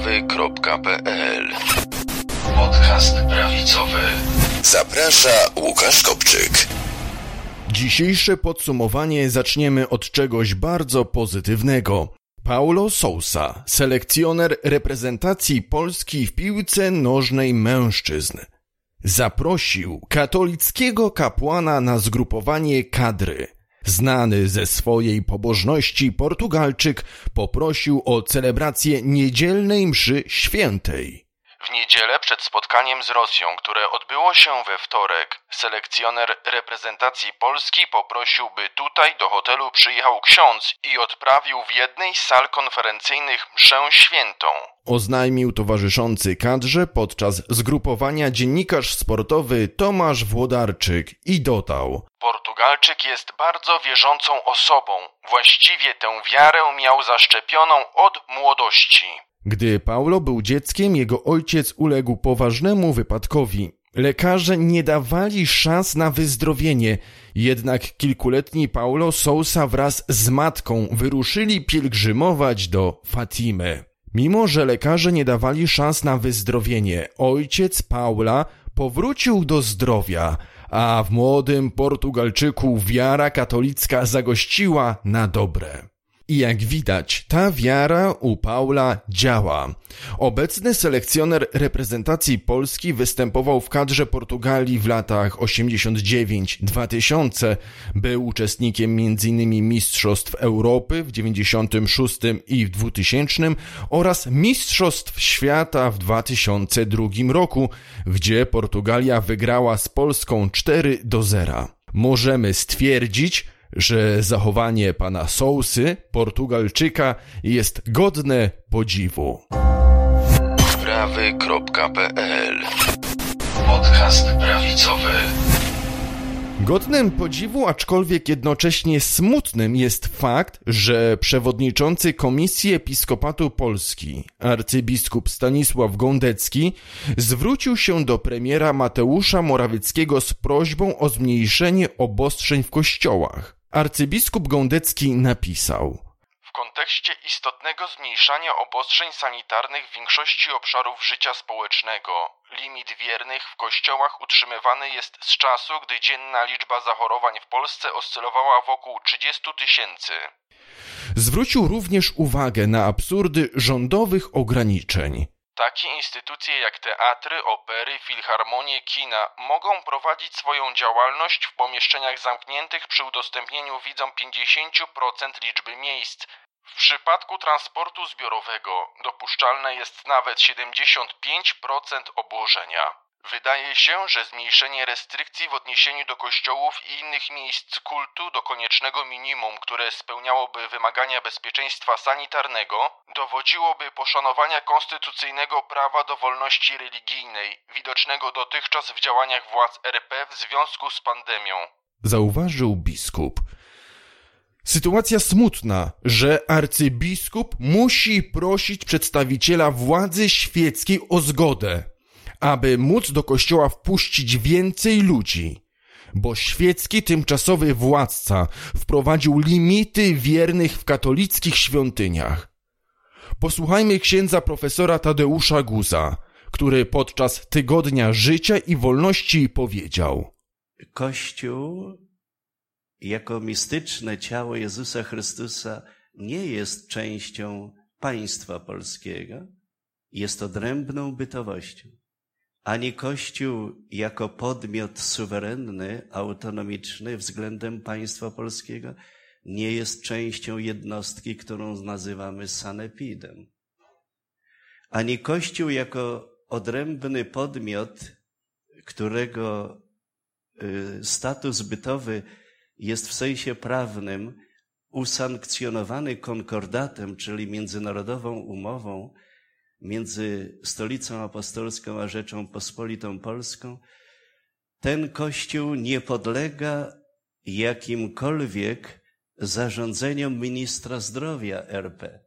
sprawy.pl Podcast prawicowy. Zaprasza Łukasz Kopczyk. Dzisiejsze podsumowanie zaczniemy od czegoś bardzo pozytywnego. Paulo Sousa, selekcjoner reprezentacji Polski w piłce nożnej mężczyzn, zaprosił katolickiego kapłana na zgrupowanie kadry. Znany ze swojej pobożności Portugalczyk poprosił o celebrację niedzielnej mszy świętej. W niedzielę przed spotkaniem z Rosją, które odbyło się we wtorek, selekcjoner reprezentacji Polski poprosił, by tutaj do hotelu przyjechał ksiądz i odprawił w jednej z sal konferencyjnych mszę świętą. Oznajmił towarzyszący kadrze podczas zgrupowania dziennikarz sportowy Tomasz Włodarczyk i dodał: Portugalczyk jest bardzo wierzącą osobą. Właściwie tę wiarę miał zaszczepioną od młodości. Gdy Paulo był dzieckiem, jego ojciec uległ poważnemu wypadkowi. Lekarze nie dawali szans na wyzdrowienie, jednak kilkuletni Paulo Sousa wraz z matką wyruszyli pielgrzymować do Fatimy. Mimo, że lekarze nie dawali szans na wyzdrowienie, ojciec Paula powrócił do zdrowia, a w młodym Portugalczyku wiara katolicka zagościła na dobre. I jak widać, ta wiara u Paula działa. Obecny selekcjoner reprezentacji Polski występował w kadrze Portugalii w latach 89-2000. Był uczestnikiem m.in. Mistrzostw Europy w 96 i w 2000 oraz Mistrzostw Świata w 2002 roku, gdzie Portugalia wygrała z Polską 4 do 0. Możemy stwierdzić, że zachowanie pana Sousy, Portugalczyka, jest godne podziwu. Sprawy.pl Podcast prawicowy. Godnym podziwu, aczkolwiek jednocześnie smutnym jest fakt, że przewodniczący Komisji Episkopatu Polski, arcybiskup Stanisław Gądecki, zwrócił się do premiera Mateusza Morawieckiego z prośbą o zmniejszenie obostrzeń w kościołach. Arcybiskup Gądecki napisał: W kontekście istotnego zmniejszania obostrzeń sanitarnych w większości obszarów życia społecznego, limit wiernych w kościołach utrzymywany jest z czasu, gdy dzienna liczba zachorowań w Polsce oscylowała wokół 30 tysięcy. Zwrócił również uwagę na absurdy rządowych ograniczeń. Takie instytucje jak teatry, opery, filharmonie, kina mogą prowadzić swoją działalność w pomieszczeniach zamkniętych przy udostępnieniu widzom 50% liczby miejsc. W przypadku transportu zbiorowego dopuszczalne jest nawet 75% obłożenia. Wydaje się, że zmniejszenie restrykcji w odniesieniu do kościołów i innych miejsc kultu do koniecznego minimum, które spełniałoby wymagania bezpieczeństwa sanitarnego, dowodziłoby poszanowania konstytucyjnego prawa do wolności religijnej, widocznego dotychczas w działaniach władz RP w związku z pandemią. Zauważył biskup. Sytuacja smutna, że arcybiskup musi prosić przedstawiciela władzy świeckiej o zgodę aby móc do kościoła wpuścić więcej ludzi, bo świecki tymczasowy władca wprowadził limity wiernych w katolickich świątyniach. Posłuchajmy księdza profesora Tadeusza Guza, który podczas tygodnia życia i wolności powiedział: Kościół jako mistyczne ciało Jezusa Chrystusa nie jest częścią państwa polskiego, jest odrębną bytowością. Ani Kościół jako podmiot suwerenny, autonomiczny względem państwa polskiego nie jest częścią jednostki, którą nazywamy sanepidem. Ani Kościół jako odrębny podmiot, którego y, status bytowy jest w sensie prawnym usankcjonowany konkordatem, czyli międzynarodową umową, między stolicą apostolską a Rzeczą Pospolitą Polską, ten Kościół nie podlega jakimkolwiek zarządzeniom ministra zdrowia RP.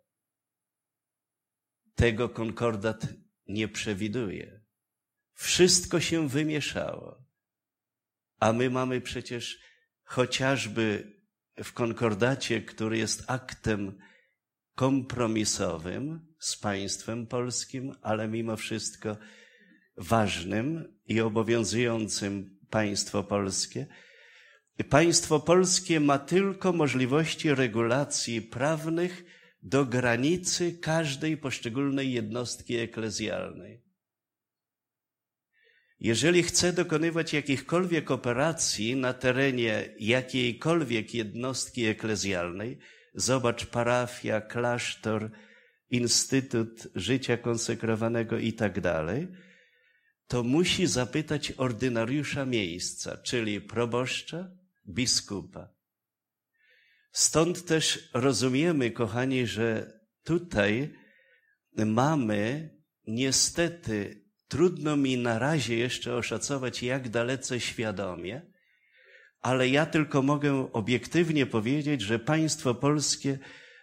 Tego konkordat nie przewiduje. Wszystko się wymieszało. A my mamy przecież chociażby w konkordacie, który jest aktem kompromisowym z państwem polskim, ale mimo wszystko ważnym i obowiązującym państwo polskie. Państwo polskie ma tylko możliwości regulacji prawnych do granicy każdej poszczególnej jednostki eklezjalnej. Jeżeli chce dokonywać jakichkolwiek operacji na terenie jakiejkolwiek jednostki eklezjalnej, zobacz parafia, klasztor, instytut życia konsekrowanego i tak to musi zapytać ordynariusza miejsca, czyli proboszcza, biskupa. Stąd też rozumiemy, kochani, że tutaj mamy niestety, trudno mi na razie jeszcze oszacować, jak dalece świadomie, ale ja tylko mogę obiektywnie powiedzieć, że państwo polskie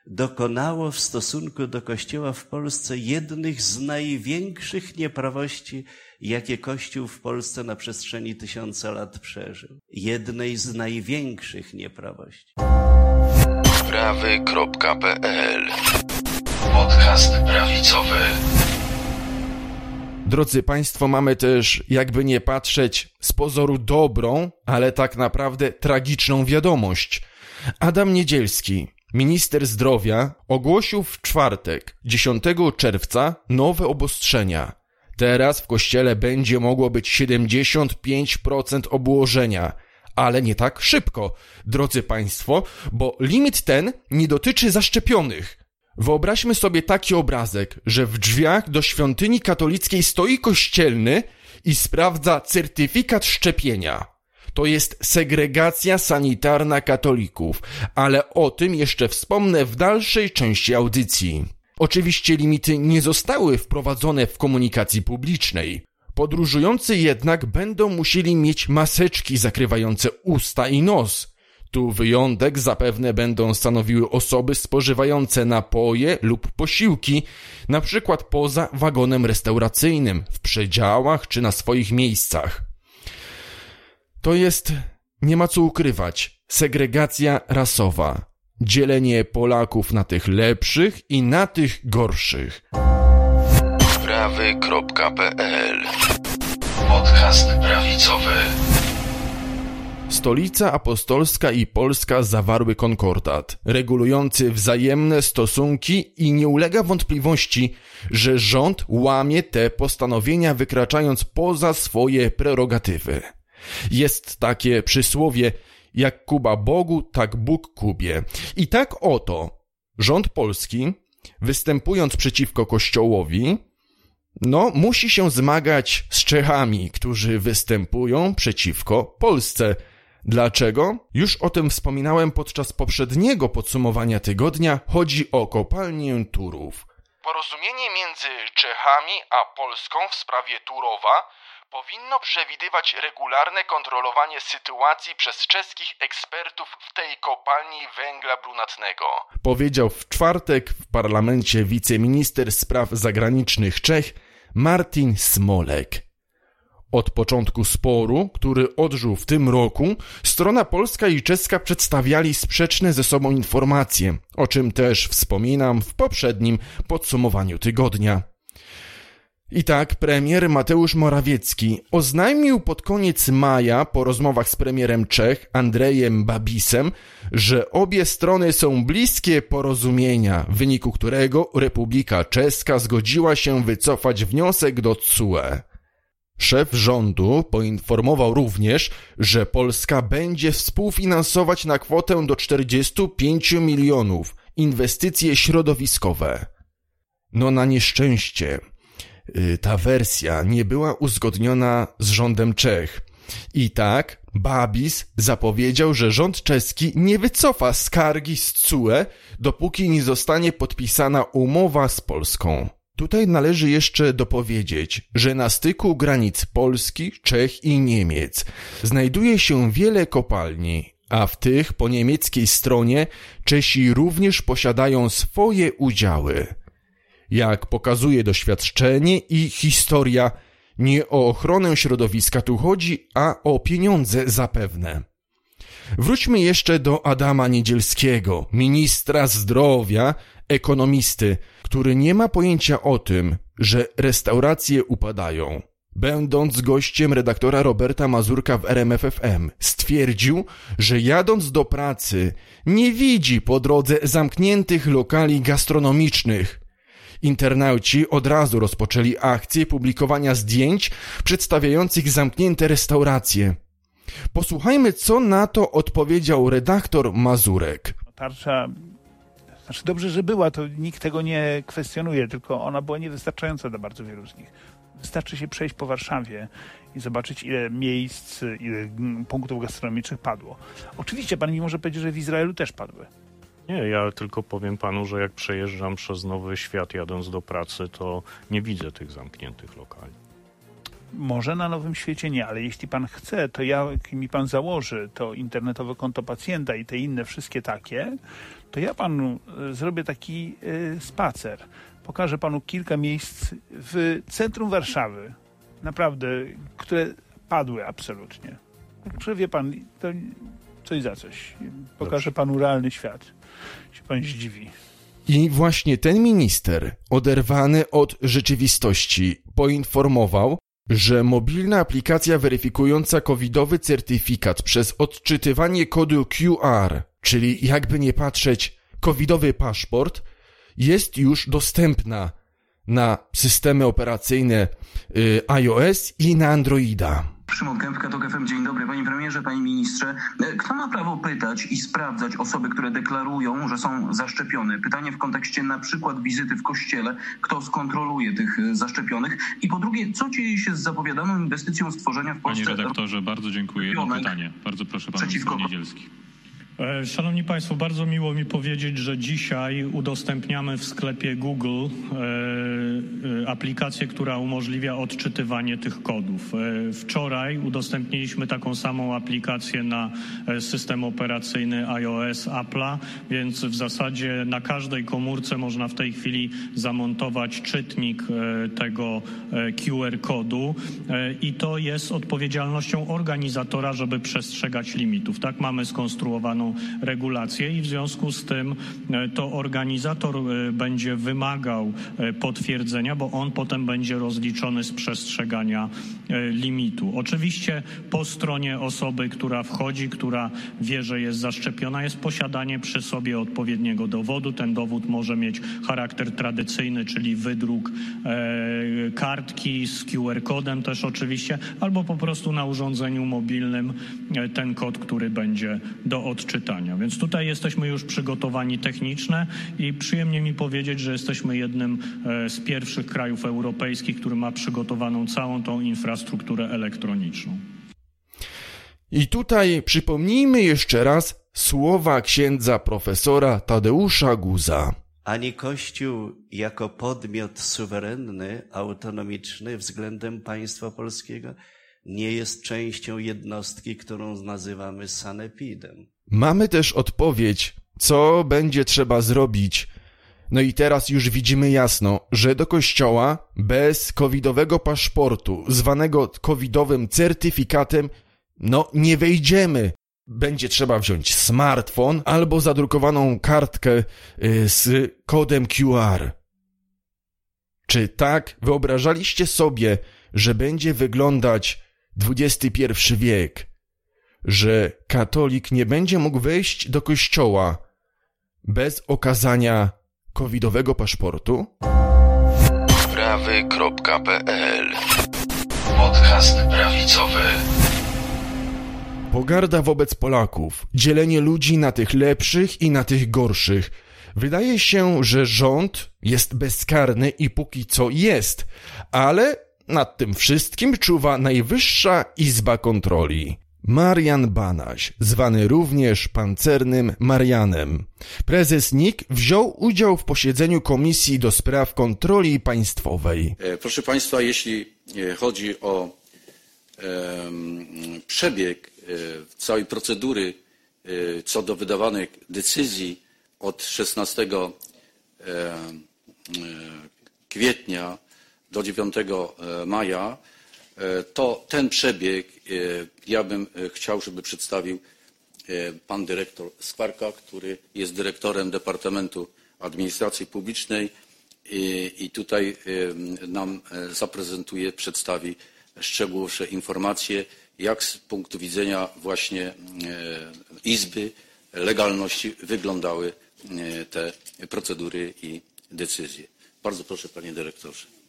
dokonało w stosunku do Kościoła w Polsce jednych z największych nieprawości, jakie Kościół w Polsce na przestrzeni tysiąca lat przeżył. Jednej z największych nieprawości. Prawy.pl Podcast prawicowy. Drodzy Państwo, mamy też, jakby nie patrzeć, z pozoru dobrą, ale tak naprawdę tragiczną wiadomość. Adam Niedzielski, minister zdrowia, ogłosił w czwartek, 10 czerwca, nowe obostrzenia. Teraz w kościele będzie mogło być 75% obłożenia. Ale nie tak szybko, drodzy Państwo, bo limit ten nie dotyczy zaszczepionych. Wyobraźmy sobie taki obrazek, że w drzwiach do świątyni katolickiej stoi kościelny i sprawdza certyfikat szczepienia. To jest segregacja sanitarna katolików, ale o tym jeszcze wspomnę w dalszej części audycji. Oczywiście limity nie zostały wprowadzone w komunikacji publicznej. Podróżujący jednak będą musieli mieć maseczki zakrywające usta i nos. Tu wyjątek zapewne będą stanowiły osoby spożywające napoje lub posiłki, na przykład poza wagonem restauracyjnym, w przedziałach czy na swoich miejscach. To jest, nie ma co ukrywać, segregacja rasowa. Dzielenie Polaków na tych lepszych i na tych gorszych. Prawy.pl Podcast prawicowy. Stolica Apostolska i Polska zawarły konkordat, regulujący wzajemne stosunki i nie ulega wątpliwości, że rząd łamie te postanowienia wykraczając poza swoje prerogatywy. Jest takie przysłowie, jak Kuba Bogu, tak Bóg Kubie. I tak oto rząd polski, występując przeciwko Kościołowi, no, musi się zmagać z Czechami, którzy występują przeciwko Polsce. Dlaczego? Już o tym wspominałem podczas poprzedniego podsumowania tygodnia. Chodzi o kopalnię Turów. Porozumienie między Czechami a Polską w sprawie Turowa powinno przewidywać regularne kontrolowanie sytuacji przez czeskich ekspertów w tej kopalni węgla brunatnego. Powiedział w czwartek w parlamencie wiceminister spraw zagranicznych Czech Martin Smolek. Od początku sporu, który odżył w tym roku, strona polska i czeska przedstawiali sprzeczne ze sobą informacje, o czym też wspominam w poprzednim podsumowaniu tygodnia. I tak premier Mateusz Morawiecki oznajmił pod koniec maja po rozmowach z premierem Czech Andrejem Babisem, że obie strony są bliskie porozumienia, w wyniku którego Republika Czeska zgodziła się wycofać wniosek do CUE. Szef rządu poinformował również, że Polska będzie współfinansować na kwotę do 45 milionów inwestycje środowiskowe. No na nieszczęście ta wersja nie była uzgodniona z rządem Czech. I tak Babis zapowiedział, że rząd czeski nie wycofa skargi z CUE, dopóki nie zostanie podpisana umowa z Polską. Tutaj należy jeszcze dopowiedzieć, że na styku granic Polski, Czech i Niemiec znajduje się wiele kopalni, a w tych po niemieckiej stronie Czesi również posiadają swoje udziały. Jak pokazuje doświadczenie i historia, nie o ochronę środowiska tu chodzi, a o pieniądze zapewne. Wróćmy jeszcze do Adama Niedzielskiego, ministra zdrowia, ekonomisty, który nie ma pojęcia o tym, że restauracje upadają. Będąc gościem redaktora Roberta Mazurka w RMFFM, stwierdził, że jadąc do pracy nie widzi po drodze zamkniętych lokali gastronomicznych. Internauci od razu rozpoczęli akcję publikowania zdjęć przedstawiających zamknięte restauracje. Posłuchajmy, co na to odpowiedział redaktor Mazurek. Tarcza, znaczy dobrze, że była, to nikt tego nie kwestionuje, tylko ona była niewystarczająca dla bardzo wielu z nich. Wystarczy się przejść po Warszawie i zobaczyć, ile miejsc, ile punktów gastronomicznych padło. Oczywiście pan mi może powiedzieć, że w Izraelu też padły. Nie, ja tylko powiem panu, że jak przejeżdżam przez Nowy Świat jadąc do pracy, to nie widzę tych zamkniętych lokali. Może na Nowym Świecie nie, ale jeśli pan chce, to ja, mi pan założy to internetowe konto pacjenta i te inne wszystkie takie, to ja panu e, zrobię taki y, spacer. Pokażę panu kilka miejsc w centrum Warszawy, naprawdę, które padły absolutnie. Także wie pan, to coś za coś. Pokażę panu realny świat. Się pan zdziwi. I właśnie ten minister, oderwany od rzeczywistości, poinformował, że mobilna aplikacja weryfikująca covidowy certyfikat przez odczytywanie kodu QR, czyli jakby nie patrzeć, covidowy paszport, jest już dostępna na systemy operacyjne y, iOS i na Androida. Szymon Kępka, to FM. Dzień dobry. Panie premierze, panie ministrze. E, kto ma prawo pytać i sprawdzać osoby, które deklarują, że są zaszczepione? Pytanie w kontekście na przykład wizyty w kościele. Kto skontroluje tych e, zaszczepionych? I po drugie, co dzieje się z zapowiadaną inwestycją stworzenia w Polsce... Panie redaktorze, bardzo dziękuję. Jedno pytanie. Bardzo proszę pan przeciwko... Niedzielski. E, szanowni Państwo, bardzo miło mi powiedzieć, że dzisiaj udostępniamy w sklepie Google e, e, aplikację, która umożliwia odczytywanie tych kodów. Wczoraj udostępniliśmy taką samą aplikację na system operacyjny iOS Apple'a, więc w zasadzie na każdej komórce można w tej chwili zamontować czytnik tego QR kodu i to jest odpowiedzialnością organizatora, żeby przestrzegać limitów. Tak mamy skonstruowaną regulację i w związku z tym e, to organizator e, będzie wymagał e, potwierdzenia, bo on potem będzie rozliczony z przestrzegania limitu. Oczywiście po stronie osoby, która wchodzi, która wie, że jest zaszczepiona, jest posiadanie przy sobie odpowiedniego dowodu. Ten dowód może mieć charakter tradycyjny, czyli wydruk kartki z QR-kodem też oczywiście, albo po prostu na urządzeniu mobilnym ten kod, który będzie do odczytania czytania. Więc tutaj jesteśmy już przygotowani technicznie i przyjemnie mi powiedzieć, że jesteśmy jednym e, z pierwszych krajów europejskich, który ma przygotowaną całą tą infrastrukturę elektroniczną. I tutaj przypomnijmy jeszcze raz słowa księdza profesora Tadeusza Guza. Ani Kościół jako podmiot suwerenny, autonomiczny względem państwa polskiego nie jest częścią jednostki, którą nazywamy sanepidem. Mamy też odpowiedź, co będzie trzeba zrobić. No i teraz już widzimy jasno, że do kościoła bez covidowego paszportu, zwanego covidowym certyfikatem, no nie wejdziemy. Będzie trzeba wziąć smartfon albo zadrukowaną kartkę y, z kodem QR. Czy tak wyobrażaliście sobie, że będzie wyglądać XXI wiek? Że katolik nie będzie mógł wejść do kościoła bez okazania covidowego paszportu? Prawy.pl Podcast prawicowy Pogarda wobec Polaków, dzielenie ludzi na tych lepszych i na tych gorszych. Wydaje się, że rząd jest bezkarny i póki co jest, ale nad tym wszystkim czuwa Najwyższa Izba Kontroli. Marian Banaś, zwany również pancernym Marianem. Prezes NIK wziął udział w posiedzeniu Komisji do Spraw Kontroli Państwowej. E, proszę Państwa, jeśli e, chodzi o przebieg e, całej procedury co do wydawanych decyzji od 16 e, kwietnia do 9 maja, to ten przebieg ja bym e, chciał, żeby przedstawił pan dyrektor Skwarka, który jest dyrektorem Departamentu Administracji Publicznej i, i tutaj nam zaprezentuje, przedstawi szczegółowsze informacje, jak z punktu widzenia właśnie Izby legalności wyglądały te procedury i decyzje. Bardzo proszę, panie dyrektorze.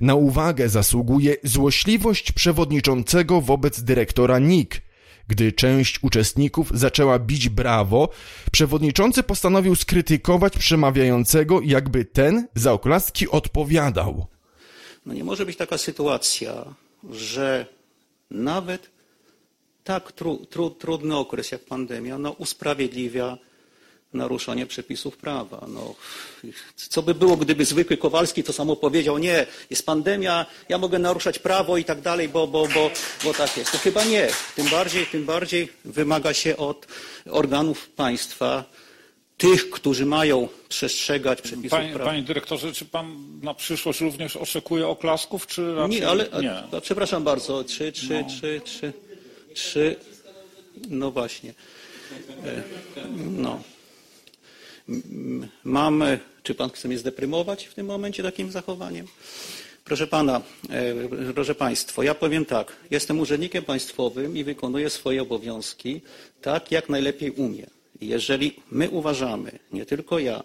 Na uwagę zasługuje złośliwość przewodniczącego wobec dyrektora NIK. Gdy część uczestników zaczęła bić brawo, przewodniczący postanowił skrytykować przemawiającego, jakby ten za oklaski odpowiadał. No nie może być taka sytuacja, że nawet tak tru, tru, trudny okres jak pandemia no, usprawiedliwia naruszanie przepisów prawa. No, co by było, gdyby zwykły Kowalski to samo powiedział, nie, jest pandemia, ja mogę naruszać prawo i tak dalej, bo, bo, bo, bo tak jest. To chyba nie. Tym bardziej, tym bardziej wymaga się od organów państwa, tych, którzy mają przestrzegać przepisów panie, prawa. Panie dyrektorze, czy pan na przyszłość również oczekuje oklasków, czy raczej nie? Ale, nie? A, przepraszam bardzo, czy, czy, no. czy, czy, czy, no właśnie. E, no. Mamy, czy pan chce mnie zdeprymować w tym momencie takim zachowaniem? Proszę pana, e, proszę państwa, ja powiem tak, jestem urzędnikiem państwowym i wykonuję swoje obowiązki tak, jak najlepiej umiem. Jeżeli my uważamy, nie tylko ja,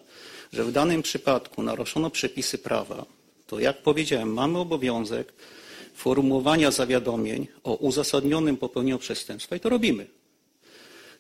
że w danym przypadku naruszono przepisy prawa, to jak powiedziałem, mamy obowiązek formułowania zawiadomień o uzasadnionym popełnieniu przestępstwa i to robimy.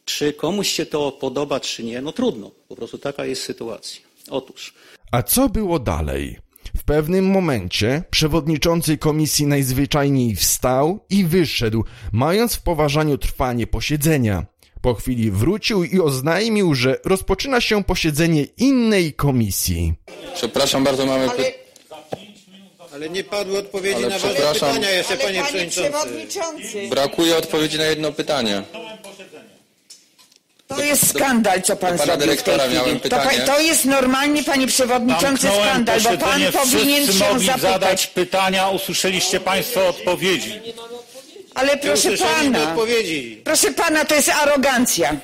Czy komuś się to podoba, czy nie, no trudno. Po prostu taka jest sytuacja. Otóż. A co było dalej? W pewnym momencie przewodniczący komisji najzwyczajniej wstał i wyszedł, mając w poważaniu trwanie posiedzenia. Po chwili wrócił i oznajmił, że rozpoczyna się posiedzenie innej komisji. Przepraszam bardzo, mamy Ale, Ale nie padły odpowiedzi Ale na wasze pytania jeszcze, ale panie, panie przewodniczący. przewodniczący, Brakuje odpowiedzi na jedno pytanie. To jest skandal, co pan zrobił w tej chwili. To, pa- pytanie. to jest normalnie, panie przewodniczący, Zamknąłem skandal, bo pan posiedzenie, powinien wszyscy się mogli zadać zapytać. pytania, usłyszeliście państwo odpowiedzi. Ale proszę Usłyszeliśmy pana, odpowiedzi. proszę pana, to jest arogancja.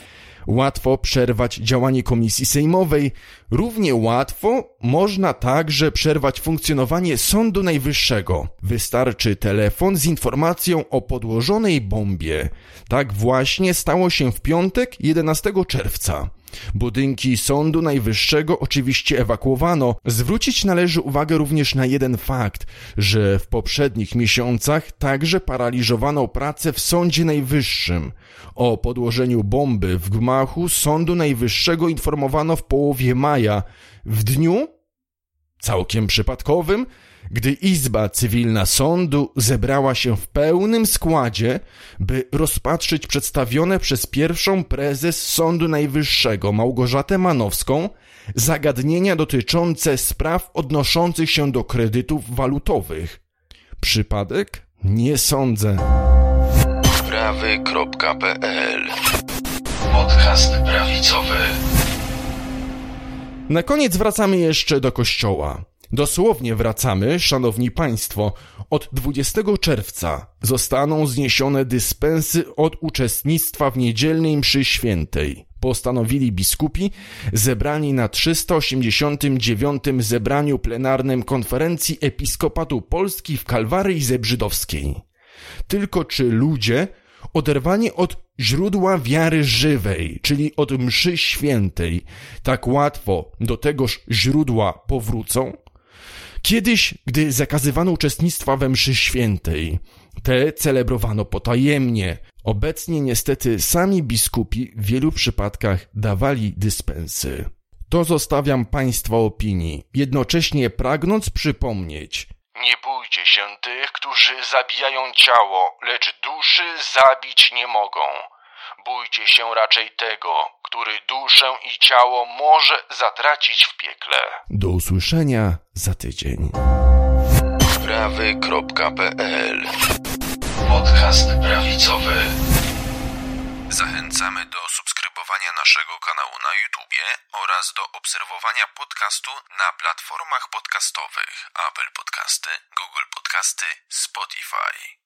Łatwo przerwać działanie komisji sejmowej, równie łatwo można także przerwać funkcjonowanie Sądu Najwyższego. Wystarczy telefon z informacją o podłożonej bombie. Tak właśnie stało się w piątek 11 czerwca. Budynki Sądu Najwyższego oczywiście ewakuowano. Zwrócić należy uwagę również na jeden fakt, że w poprzednich miesiącach także paraliżowano pracę w Sądzie Najwyższym. O podłożeniu bomby w gmachu Sądu Najwyższego informowano w połowie maja, w dniu całkiem przypadkowym, gdy Izba Cywilna Sądu zebrała się w pełnym składzie, by rozpatrzyć przedstawione przez pierwszą prezes Sądu Najwyższego Małgorzatę Manowską zagadnienia dotyczące spraw odnoszących się do kredytów walutowych. Przypadek? Nie sądzę. Prawy.pl Podcast prawicowy. Na koniec wracamy jeszcze do kościoła. Dosłownie wracamy, szanowni państwo. Od 20 czerwca zostaną zniesione dyspensy od uczestnictwa w niedzielnej mszy świętej. Postanowili biskupi zebrani na 389 zebraniu plenarnym konferencji Episkopatu Polski w Kalwarii Zebrzydowskiej. Tylko czy ludzie oderwani od źródła wiary żywej, czyli od mszy świętej, tak łatwo do tegoż źródła powrócą? Kiedyś, gdy zakazywano uczestnictwa we mszy świętej, te celebrowano potajemnie. Obecnie niestety sami biskupi w wielu przypadkach dawali dyspensy. To zostawiam Państwa opinii, jednocześnie pragnąc przypomnieć, Nie bójcie się tych, którzy zabijają ciało, lecz duszy zabić nie mogą. Bójcie się raczej tego, który duszę i ciało może zatracić w piekle. do usłyszenia za tydzień. Prawy.pl Podcast prawicowy. Zachęcamy do subskrybowania naszego kanału na YouTubie oraz do obserwowania podcastu na platformach podcastowych Apple Podcasty, Google Podcasty, Spotify.